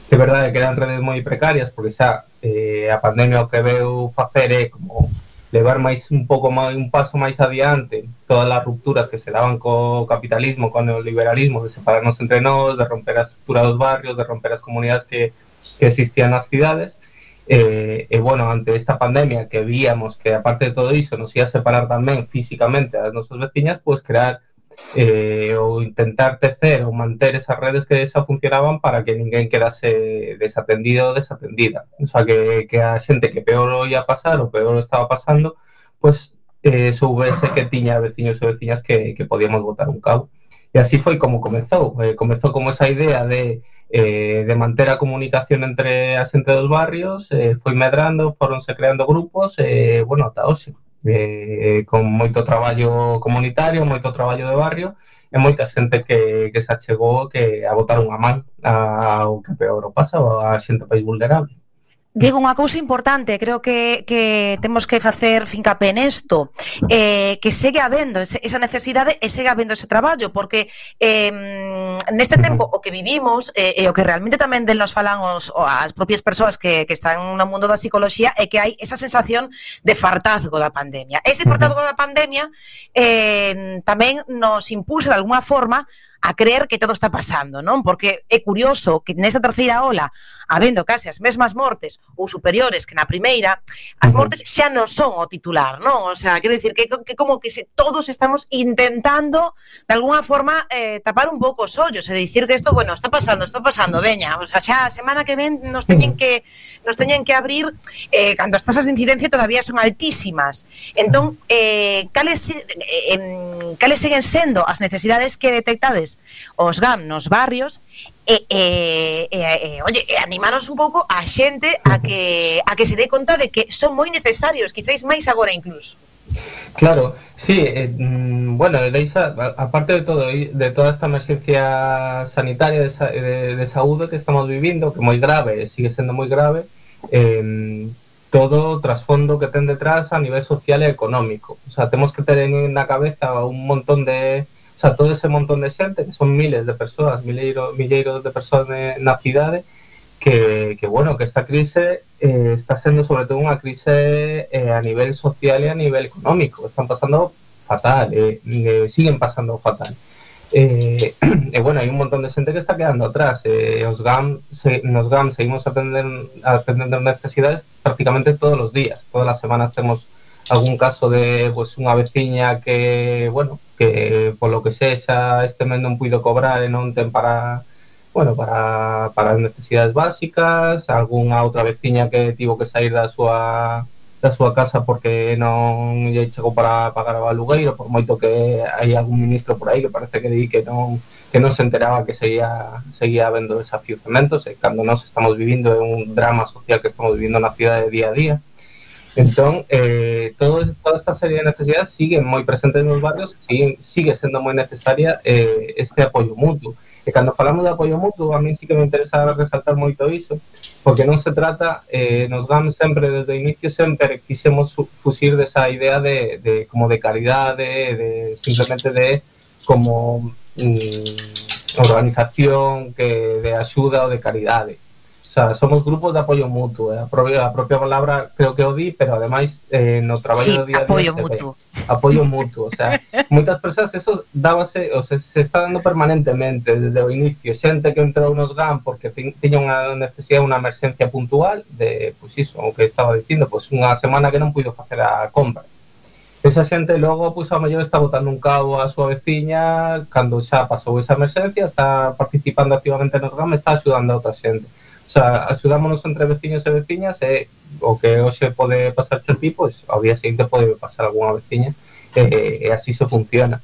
Que é verdade que eran redes moi precarias, porque xa eh, a pandemia o que veu facer é como levar máis un pouco máis un paso máis adiante todas as rupturas que se daban co capitalismo, co neoliberalismo, de separarnos entre nós, de romper a estrutura dos barrios, de romper as comunidades que que existían nas cidades E, eh, e eh, bueno, ante esta pandemia que víamos que aparte de todo iso nos ia separar tamén físicamente as nosas veciñas, pois pues, crear eh, ou intentar tecer ou manter esas redes que xa funcionaban para que ninguén quedase desatendido ou desatendida. O sea, que, que a xente que peor o ia pasar ou peor o estaba pasando, pois pues, eh, soubese que tiña veciños e veciñas que, que podíamos botar un cabo. E así foi como comezou. Eh, comezou como esa idea de eh, de manter a comunicación entre a xente dos barrios, eh, foi medrando, foronse creando grupos, e, eh, bueno, ata hoxe, eh, eh, con moito traballo comunitario, moito traballo de barrio, e moita xente que, que se achegou que a botar unha man ao que peor o pasa, a xente país vulnerable. Digo unha cousa importante, creo que, que temos que facer fincape nesto, eh, que segue habendo ese, esa necesidade e segue habendo ese traballo, porque eh, neste tempo o que vivimos eh, e o que realmente tamén del nos falan os, as propias persoas que, que están no mundo da psicología é que hai esa sensación de fartazgo da pandemia. Ese fartazgo da pandemia eh, tamén nos impulsa de alguna forma a creer que todo está pasando, non? Porque é curioso que nesta terceira ola, habendo case as mesmas mortes ou superiores que na primeira, as mortes xa non son o titular, non? O sea, quero dicir que, que como que se todos estamos intentando de alguna forma eh, tapar un pouco os ollos e dicir que isto, bueno, está pasando, está pasando, veña, o sea, xa a semana que ven nos teñen que nos teñen que abrir eh, cando as tasas de incidencia todavía son altísimas. Entón, eh, cales, eh, cales seguen sendo as necesidades que detectades os GAM nos barrios, e, e, e, e oye, e animaros un pouco a xente a que, a que se dé conta de que son moi necesarios, quizáis máis agora incluso. Claro, sí, eh, mm, bueno, deixa, aparte de todo, de toda esta emergencia sanitaria de, sa, de, de saúde que estamos vivindo, que moi grave, sigue sendo moi grave, eh, todo o trasfondo que ten detrás a nivel social e económico. O sea, temos que ter en na cabeza un montón de, sea, todo ese montón de xente, que son miles de persoas, mileiros, milleiros de persoas na cidade, que, que bueno, que esta crise eh, está sendo sobre todo unha crise eh, a nivel social e a nivel económico. Están pasando fatal, eh, eh, siguen pasando fatal. E eh, eh, bueno, hai un montón de xente que está quedando atrás eh, os GAM, se, nos GAM seguimos atendendo, atendendo necesidades prácticamente todos os días Todas as semanas temos algún caso de pues, unha veciña que, bueno, que polo que sexa este mes non puido cobrar e non ten para bueno, para, para as necesidades básicas, algunha outra veciña que tivo que sair da súa da súa casa porque non lle chegou para pagar o alugueiro, por moito que hai algún ministro por aí que parece que di que non que non se enteraba que seguía seguía habendo desafiuzamentos e cando nós estamos vivindo é un drama social que estamos vivindo na cidade día a día. Entón, eh, todo, toda esta serie de necesidades siguen moi presentes nos barrios, siguen, sigue sendo moi necesaria eh, este apoio mutuo. E cando falamos de apoio mutuo, a mí sí que me interesa resaltar moito iso, porque non se trata, eh, nos GAM sempre, desde o inicio, sempre quixemos fusir desa idea de, de como de caridade, de, simplemente de como mm, organización que de axuda ou de caridade. O sea, somos grupos de apoio mutuo, eh? a, propia, a propia palabra creo que o di, pero ademais eh, no traballo sí, do día a día apoio mutuo. Ve, apoio mutuo, o sea, moitas persoas eso dábase, o sea, se está dando permanentemente desde o inicio, xente que entrou nos GAM porque tiña unha necesidade, unha emerxencia puntual de, pois pues iso, o que estaba dicindo, pois pues, unha semana que non puido facer a compra. Esa xente logo, pois, pues, a mellor está botando un cabo a súa veciña, cando xa pasou esa emerxencia, está participando activamente nos GAM, está axudando a outra xente O sea, axudámonos entre veciños e veciñas e o que hoxe pode pasar a ti, pois ao día seguinte pode pasar algunha veciña e, e así se funciona.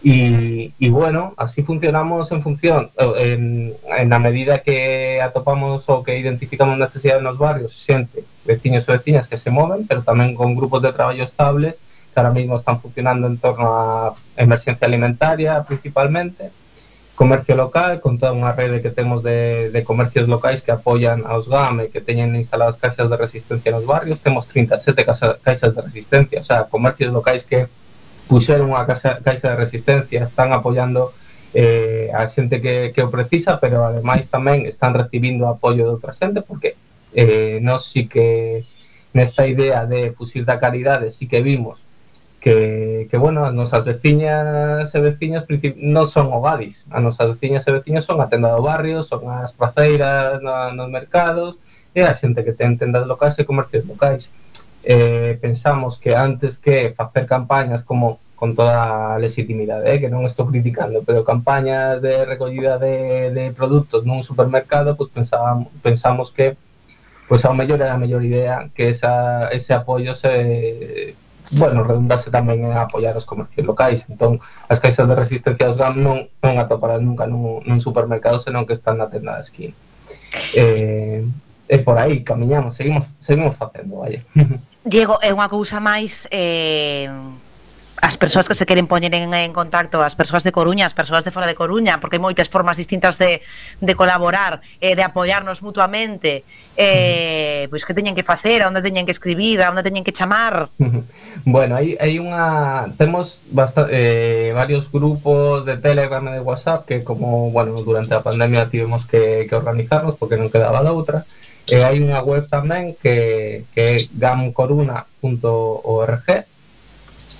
Y, bueno, así funcionamos en función, eh, en, en a medida que atopamos ou que identificamos necesidades nos barrios, xente, veciños e veciñas que se moven, pero tamén con grupos de traballo estables que ahora mismo están funcionando en torno a emerxencia alimentaria principalmente, comercio local, con toda unha rede que temos de, de comercios locais que apoian aos GAM e que teñen instaladas caixas de resistencia nos barrios, temos 37 casa, caixas de resistencia, o sea, comercios locais que puxeron unha casa, caixa de resistencia, están apoiando eh, a xente que, que o precisa, pero ademais tamén están recibindo apoio de outra xente, porque eh, non si que nesta idea de fusil da caridade si que vimos que, que bueno, as nosas veciñas e veciños non son hogadis, as nosas veciñas e veciños son a tenda do barrio, son as praceiras na, nos mercados e a xente que ten tendas locais e comercios locais. Eh, pensamos que antes que facer campañas como con toda a legitimidade, eh, que non estou criticando, pero campañas de recollida de, de produtos nun supermercado, pues pensábamos, pensamos que pues ao mellor era a mellor idea que esa, ese apoio se bueno, redundase tamén en apoiar os comercios locais. Entón, as caixas de resistencia aos GAM non, non atoparás nunca nun, nun supermercado senón que están na tenda de esquina. Eh, e por aí camiñamos seguimos, seguimos facendo, vaya. Diego, é unha cousa máis eh, as persoas que se queren poñer en, en contacto, as persoas de Coruña, as persoas de fora de Coruña, porque hai moitas formas distintas de, de colaborar, eh, de apoiarnos mutuamente, eh, pois que teñen que facer, a onde teñen que escribir, a onde teñen que chamar. Bueno, hai, hai unha... Temos basta, eh, varios grupos de Telegram e de WhatsApp que como, bueno, durante a pandemia tivemos que, que organizarnos porque non quedaba da outra, e hai unha web tamén que, que é gamcoruna.org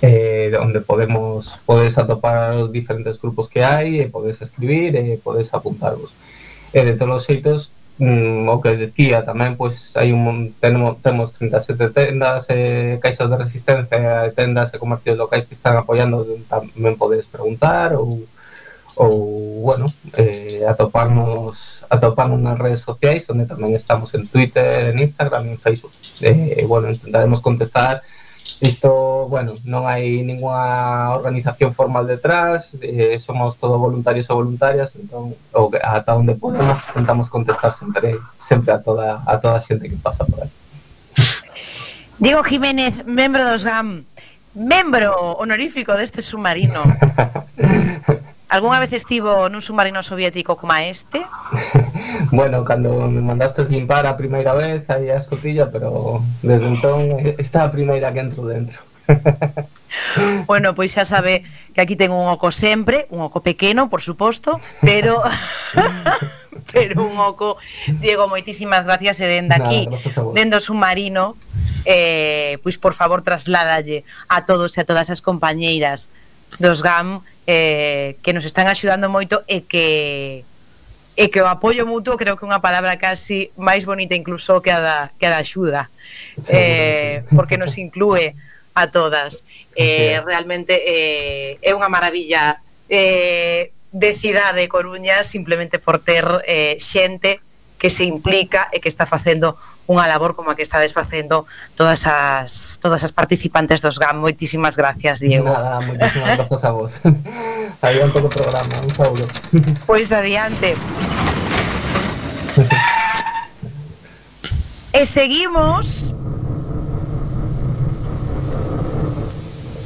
eh, onde podemos podes atopar os diferentes grupos que hai e eh, podes escribir eh, e podes apuntarvos. E eh, de todos os xeitos, mm, o que decía tamén, pois hai un tenemos, temos 37 tendas, eh, caixas de resistencia, tendas e comercios locais que están apoiando, tamén podes preguntar ou ou, bueno, eh, atoparnos, atoparnos nas redes sociais, onde tamén estamos en Twitter, en Instagram, en Facebook. Eh, bueno, intentaremos contestar Isto, bueno, non hai ninguna organización formal detrás, eh, somos todo voluntarios ou voluntarias, entón, ou ata onde podemos, tentamos contestar sempre, sempre a toda a toda a xente que pasa por aí. Diego Jiménez, membro dos GAM, membro honorífico deste submarino. Algúnha vez estivo nun submarino soviético como este? bueno, cando me mandaste limpar a primeira vez aí a escotilla, pero desde entón está a primeira que entro dentro. bueno, pois xa sabe que aquí ten un oco sempre, un oco pequeno, por suposto, pero pero un oco Diego, moitísimas gracias e dende aquí, Nada, o submarino, eh, pois por favor trasládalle a todos e a todas as compañeiras dos GAM eh, que nos están axudando moito e que e que o apoio mutuo creo que é unha palabra casi máis bonita incluso que a da, que a da axuda eh, porque nos inclúe a todas. Eh, realmente eh, é unha maravilla eh, de cidade de Coruña simplemente por ter eh, xente que se implica e que está facendo unha labor como a que estades facendo todas as todas as participantes dos GAM. Moitísimas gracias, Diego. Nada, moitísimas gracias a vos. adiante o programa, un saúdo. Pois adiante. e seguimos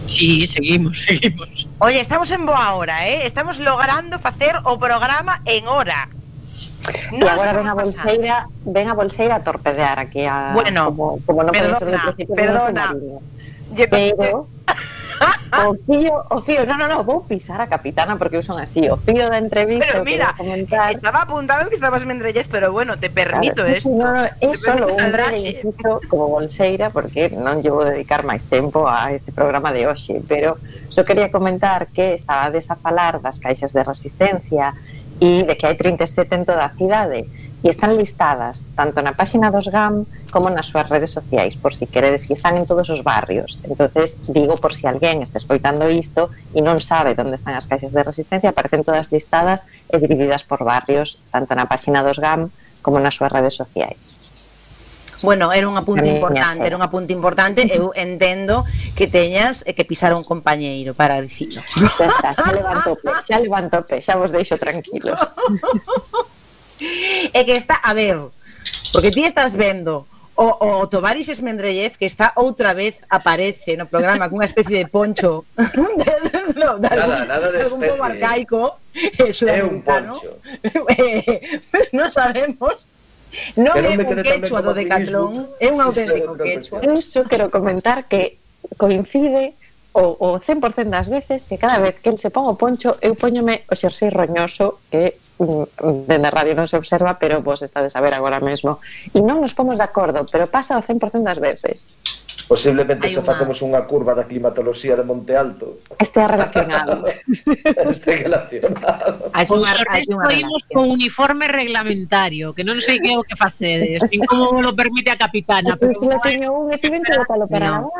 Sí, seguimos, seguimos. Oye, estamos en boa hora, eh? Estamos logrando facer o programa en hora. E Non agora ven a bolseira, ven a bolseira a torpedear aquí a Bueno, como, como non perdona, do principio perdona. Lle, Pero o fío, o fío, no, no, no, vou pisar a capitana porque eu son así, o fío da entrevista Pero mira, comentar. estaba apuntado que estabas Mendrellez, pero bueno, te permito Claro, esto. No, no, é solo un breve inciso como bolseira porque non lle vou dedicar máis tempo a este programa de hoxe, pero só quería comentar que estabades a falar das caixas de resistencia e de que hai 37 en toda a cidade e están listadas tanto na páxina dos GAM como nas súas redes sociais, por si queredes, que están en todos os barrios. Entonces, digo por si alguén está escoitando isto e non sabe onde están as caixas de resistencia, aparecen todas listadas e divididas por barrios, tanto na páxina dos GAM como nas súas redes sociais. Bueno, era un apunte importante, era un apunte importante, eu entendo que teñas e que pisar un compañeiro para dicilo. Xa está, xa levantope, xa levantope, xa vos deixo tranquilos. É que está, a ver, porque ti estás vendo o, o Tovaris Esmendrellez que está outra vez aparece no programa cunha especie de poncho de, de, de, nada, nada de algún especie. pobo arcaico eh, é un poncho eh, pues non sabemos Non é un quechua do Decathlon, é un auténtico quechua. Eu só quero comentar que coincide o, o 100% das veces que cada vez que el se pon o poncho eu poñome o xersei roñoso que mm, dende a radio non se observa pero vos está de saber agora mesmo. E non nos pomos de acordo pero pasa o 100% das veces. Posiblemente Hai se una... facemos unha curva da climatoloxía de Monte Alto. Este é relacionado. Este é relacionado. Hai unha, relación. con uniforme reglamentario que non sei que é o que facedes nin como lo permite a capitana pero, pero teño un e tiven que lo para no.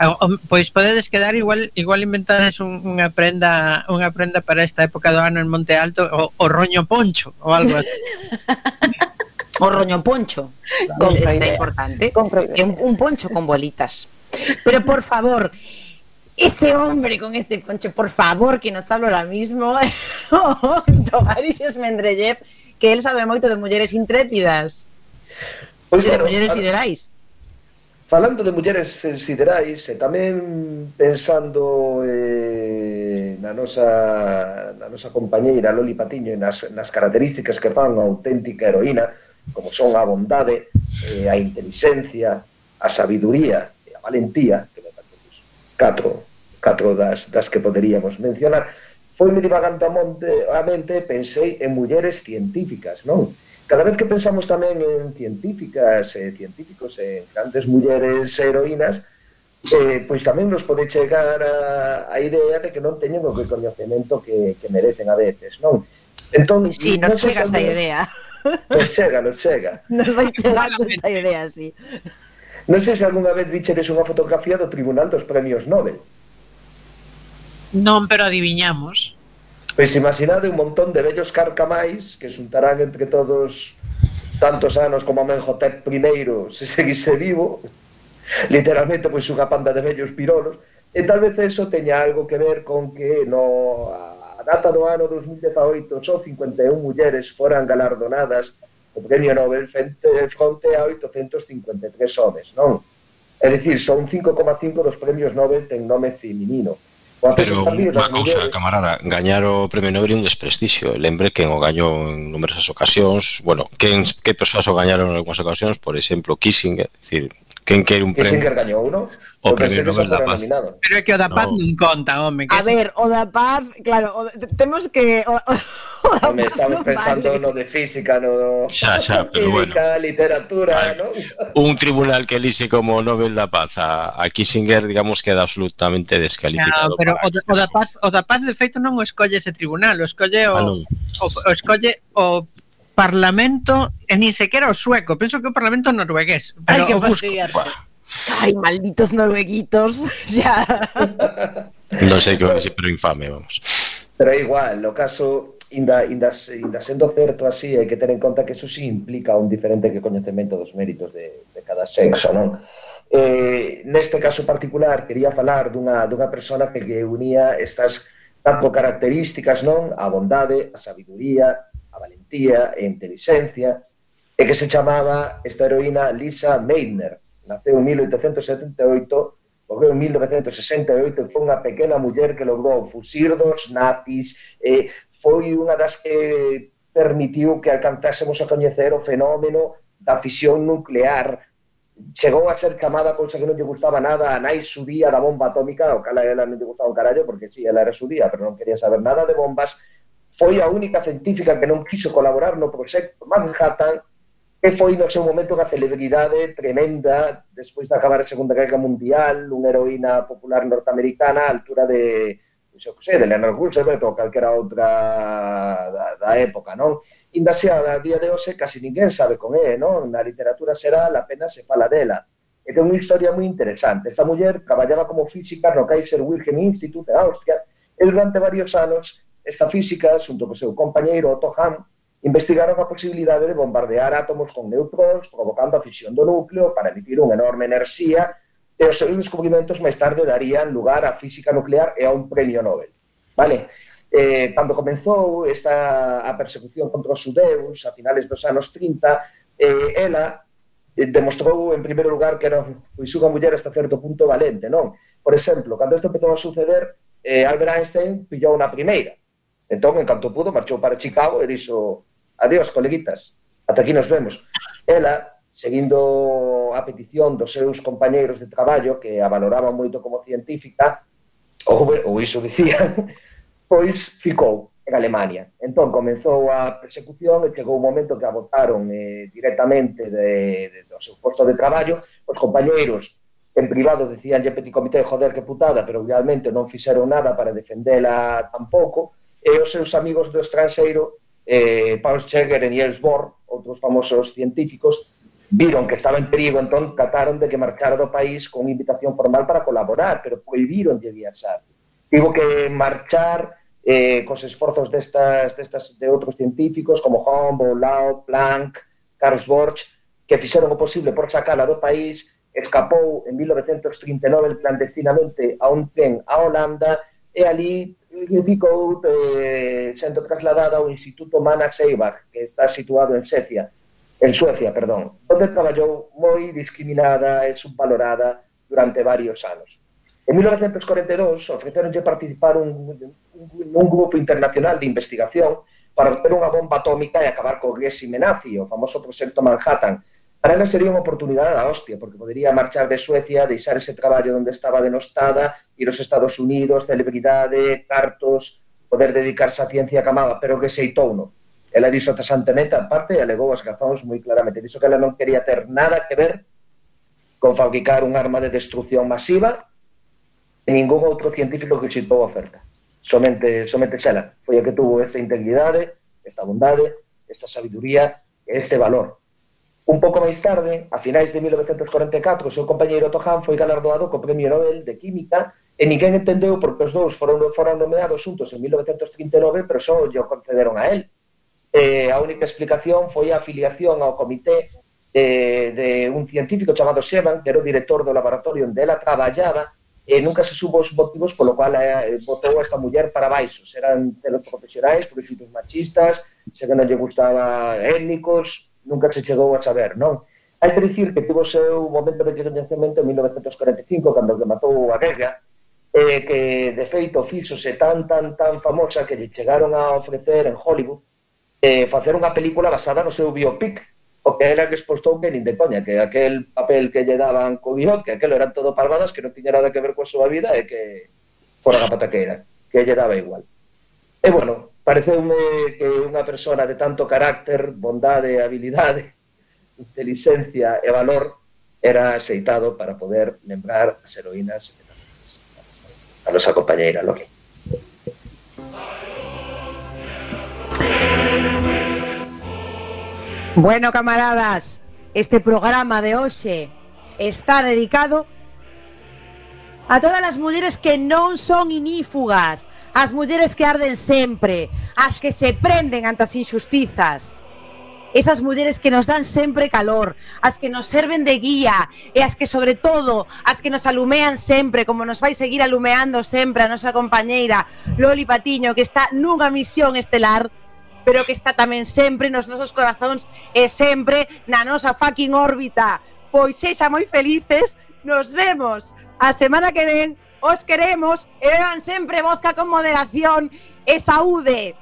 Ah, um, pois podedes quedar igual igual inventades un, unha prenda unha prenda para esta época do ano en Monte Alto o, o roño poncho ou algo así. o roño poncho. Compra está importante. Compra un, un poncho con bolitas. Pero por favor, ese hombre con ese poncho, por favor, que nos habla ahora mismo, Tovarixes Mendrellev, que él sabe moito de mulleres intrépidas. Pois, pues, de bueno, mulleres ideais. Falando de mulleres siderais e tamén pensando eh, na, nosa, na nosa compañeira Loli Patiño e nas, nas características que fan a auténtica heroína, como son a bondade, eh, a inteligencia, a sabiduría e a valentía, que me parece pues, catro, catro das, das que poderíamos mencionar, foi me divagando a, monte, a mente, pensei en mulleres científicas, non? cada vez que pensamos tamén en científicas, eh, científicos, en grandes mulleres heroínas, eh, pois tamén nos pode chegar a, a idea de que non teñen o que coñecemento que, que merecen a veces, non? Entón, pois sí, nos chega esa idea. Nos chega, nos chega. Nos vai chegar esa idea, sí. Non sei se algunha vez vichedes unha fotografía do Tribunal dos Premios Nobel. Non, pero adiviñamos. Pois imaginade un montón de vellos carcamais que xuntarán entre todos tantos anos como Amenhotep I se seguise vivo, literalmente pois unha panda de vellos pirolos, e tal vez eso teña algo que ver con que no a data do ano 2018 só 51 mulleres foran galardonadas o premio Nobel fronte a 853 homes, non? É dicir, son 5,5 dos premios Nobel ten nome feminino Pero unha cousa, camarada, gañar o Premio Nobel é un desprestixio. Lembre que o gañou en numerosas ocasións, bueno, que, que persoas o gañaron en algunhas ocasións, por exemplo, Kissinger, é dicir, Quen quere un premio? Kissinger gañou, non? O premio Nobel da Paz. Nominado. Pero é que o da Paz no. non conta, home. Que a ver, o da Paz, claro, o, temos que... O, o, o da home, estamos no pensando vale. no de física, no... Xa, xa, pero bueno. Química, literatura, non? Un tribunal que elixe como Nobel da Paz a, a Kissinger, digamos, queda absolutamente descalificado. Claro, pero o, o, da Paz, o da Paz, de feito, non o escolle ese tribunal, o escolle o, ah, o, o escolle o Parlamento, eh, e nin sequera o sueco, penso que o Parlamento noruegués. Pero Ai, que o busco. Ai, malditos norueguitos, xa. non sei que vai ser, pero infame, vamos. Pero é igual, no caso, inda, inda, inda sendo certo así, hai que ter en conta que eso sí implica un diferente que coñecemento dos méritos de, de cada sexo, non? Eh, neste caso particular, quería falar dunha, dunha persona que, que unía estas tanto características, non? A bondade, a sabiduría, valentía e inteligencia, e que se chamaba esta heroína Lisa Meitner. Naceu en 1878, morreu en 1968 e foi unha pequena muller que logrou fusir dos nazis, e foi unha das que permitiu que alcanzásemos a coñecer o fenómeno da fisión nuclear. Chegou a ser chamada cousa que non lle gustaba nada a nai sudía da bomba atómica, o cala ela non lle gustaba un carallo porque si, sí, ela era sudía, pero non quería saber nada de bombas, foi a única científica que non quiso colaborar no proxecto Manhattan que foi no seu momento unha celebridade tremenda despois de acabar a Segunda Guerra Mundial, unha heroína popular norteamericana á altura de pois xo que sei, de Leonard Roosevelt ou calquera outra da, da época, non? Inda se a día de hoxe casi ninguén sabe con é, non? Na literatura será apenas se fala dela. E ten unha historia moi interesante. Esta muller traballaba como física no Kaiser Wilhelm Institute de Austria e durante varios anos esta física, xunto co seu compañeiro Otto Hahn, investigaron a posibilidade de bombardear átomos con neutróns provocando a fisión do núcleo para emitir unha enorme enerxía e os seus descubrimentos máis tarde darían lugar á física nuclear e a un premio Nobel. Vale? Eh, cando comenzou esta a persecución contra os judeus a finales dos anos 30, eh, ela eh, demostrou en primeiro lugar que era pois, unha muller hasta certo punto valente, non? Por exemplo, cando isto empezou a suceder, eh, Albert Einstein pillou na primeira Entón, en canto pudo, marchou para Chicago e dixo adiós, coleguitas, ata aquí nos vemos. Ela, seguindo a petición dos seus compañeiros de traballo, que a valoraban moito como científica, ou, ou iso dicían, pois ficou en Alemania. Entón, comenzou a persecución e chegou un momento que a votaron eh, directamente de, de, do seu posto de traballo. Os compañeiros en privado decían lle petit comité, joder, que putada, pero realmente non fixeron nada para defendela tampouco, e os seus amigos do estranxeiro, eh, Paul Scheger e Niels Bohr, outros famosos científicos, viron que estaba en perigo, entón trataron de que marchara do país con invitación formal para colaborar, pero prohibiron de viaxar. Tivo que marchar eh, cos esforzos destas, destas, de outros científicos como Humboldt, Lau, Planck, Karl Borch, que fixeron o posible por sacala do país, escapou en 1939 clandestinamente a un tren a Holanda e ali Ficou eh, sendo trasladada ao Instituto Mana Seibach, que está situado en Suecia, en Suecia, perdón, onde traballou moi discriminada e subvalorada durante varios anos. En 1942 ofreceronlle participar un, un, un grupo internacional de investigación para obter unha bomba atómica e acabar co réxime nazi, o famoso proxecto Manhattan. Para ela sería unha oportunidade da hostia, porque podería marchar de Suecia, deixar ese traballo onde estaba denostada ir aos Estados Unidos, celebridade, cartos, poder dedicarse á ciencia camada, pero que seitou no. Ela dixo a en parte, e alegou as gazóns moi claramente. Dixo que ela non quería ter nada que ver con fabricar un arma de destrucción masiva e ningún outro científico que xeitou a oferta. Somente, somente xela. Foi a que tuvo esta integridade, esta bondade, esta sabiduría e este valor. Un pouco máis tarde, a finais de 1944, o seu compañeiro Tohan foi galardoado co Premio Nobel de Química e ninguén entendeu porque os dous foron, foron nomeados xuntos en 1939, pero só lle concederon a él. Eh, a única explicación foi a afiliación ao comité de, de un científico chamado Sheban, que era o director do laboratorio onde ela traballaba, e nunca se subo os motivos polo cual eh, votou a esta muller para baixo. Eran pelos profesionais, por machistas, se que non lle gustaba étnicos, nunca se chegou a saber, non? Hai que dicir que tivo seu momento de recoñecemento en 1945, cando que matou a Guerra, eh, que de feito fíxose tan tan tan famosa que lle chegaron a ofrecer en Hollywood eh, facer unha película basada no seu biopic o que era que expostou que nin de coña que aquel papel que lle daban co guión que aquelo eran todo palmadas que non tiña nada que ver coa súa vida e que fora a pataqueira que lle daba igual. E bueno, pareceume que unha persona de tanto carácter, bondade, habilidade inteligencia e valor era axeitado para poder lembrar as heroínas e a nosa compañeira Loli. Bueno, camaradas, este programa de hoxe está dedicado a todas as mulleres que non son inífugas, as mulleres que arden sempre, as que se prenden ante as injustizas, esas mulleres que nos dan sempre calor, as que nos serven de guía e as que sobre todo as que nos alumean sempre, como nos vai seguir alumeando sempre a nosa compañeira Loli Patiño, que está nunha misión estelar pero que está tamén sempre nos nosos corazóns e sempre na nosa fucking órbita. Pois sexa moi felices, nos vemos a semana que ven, os queremos e beban sempre vodka con moderación e saúde.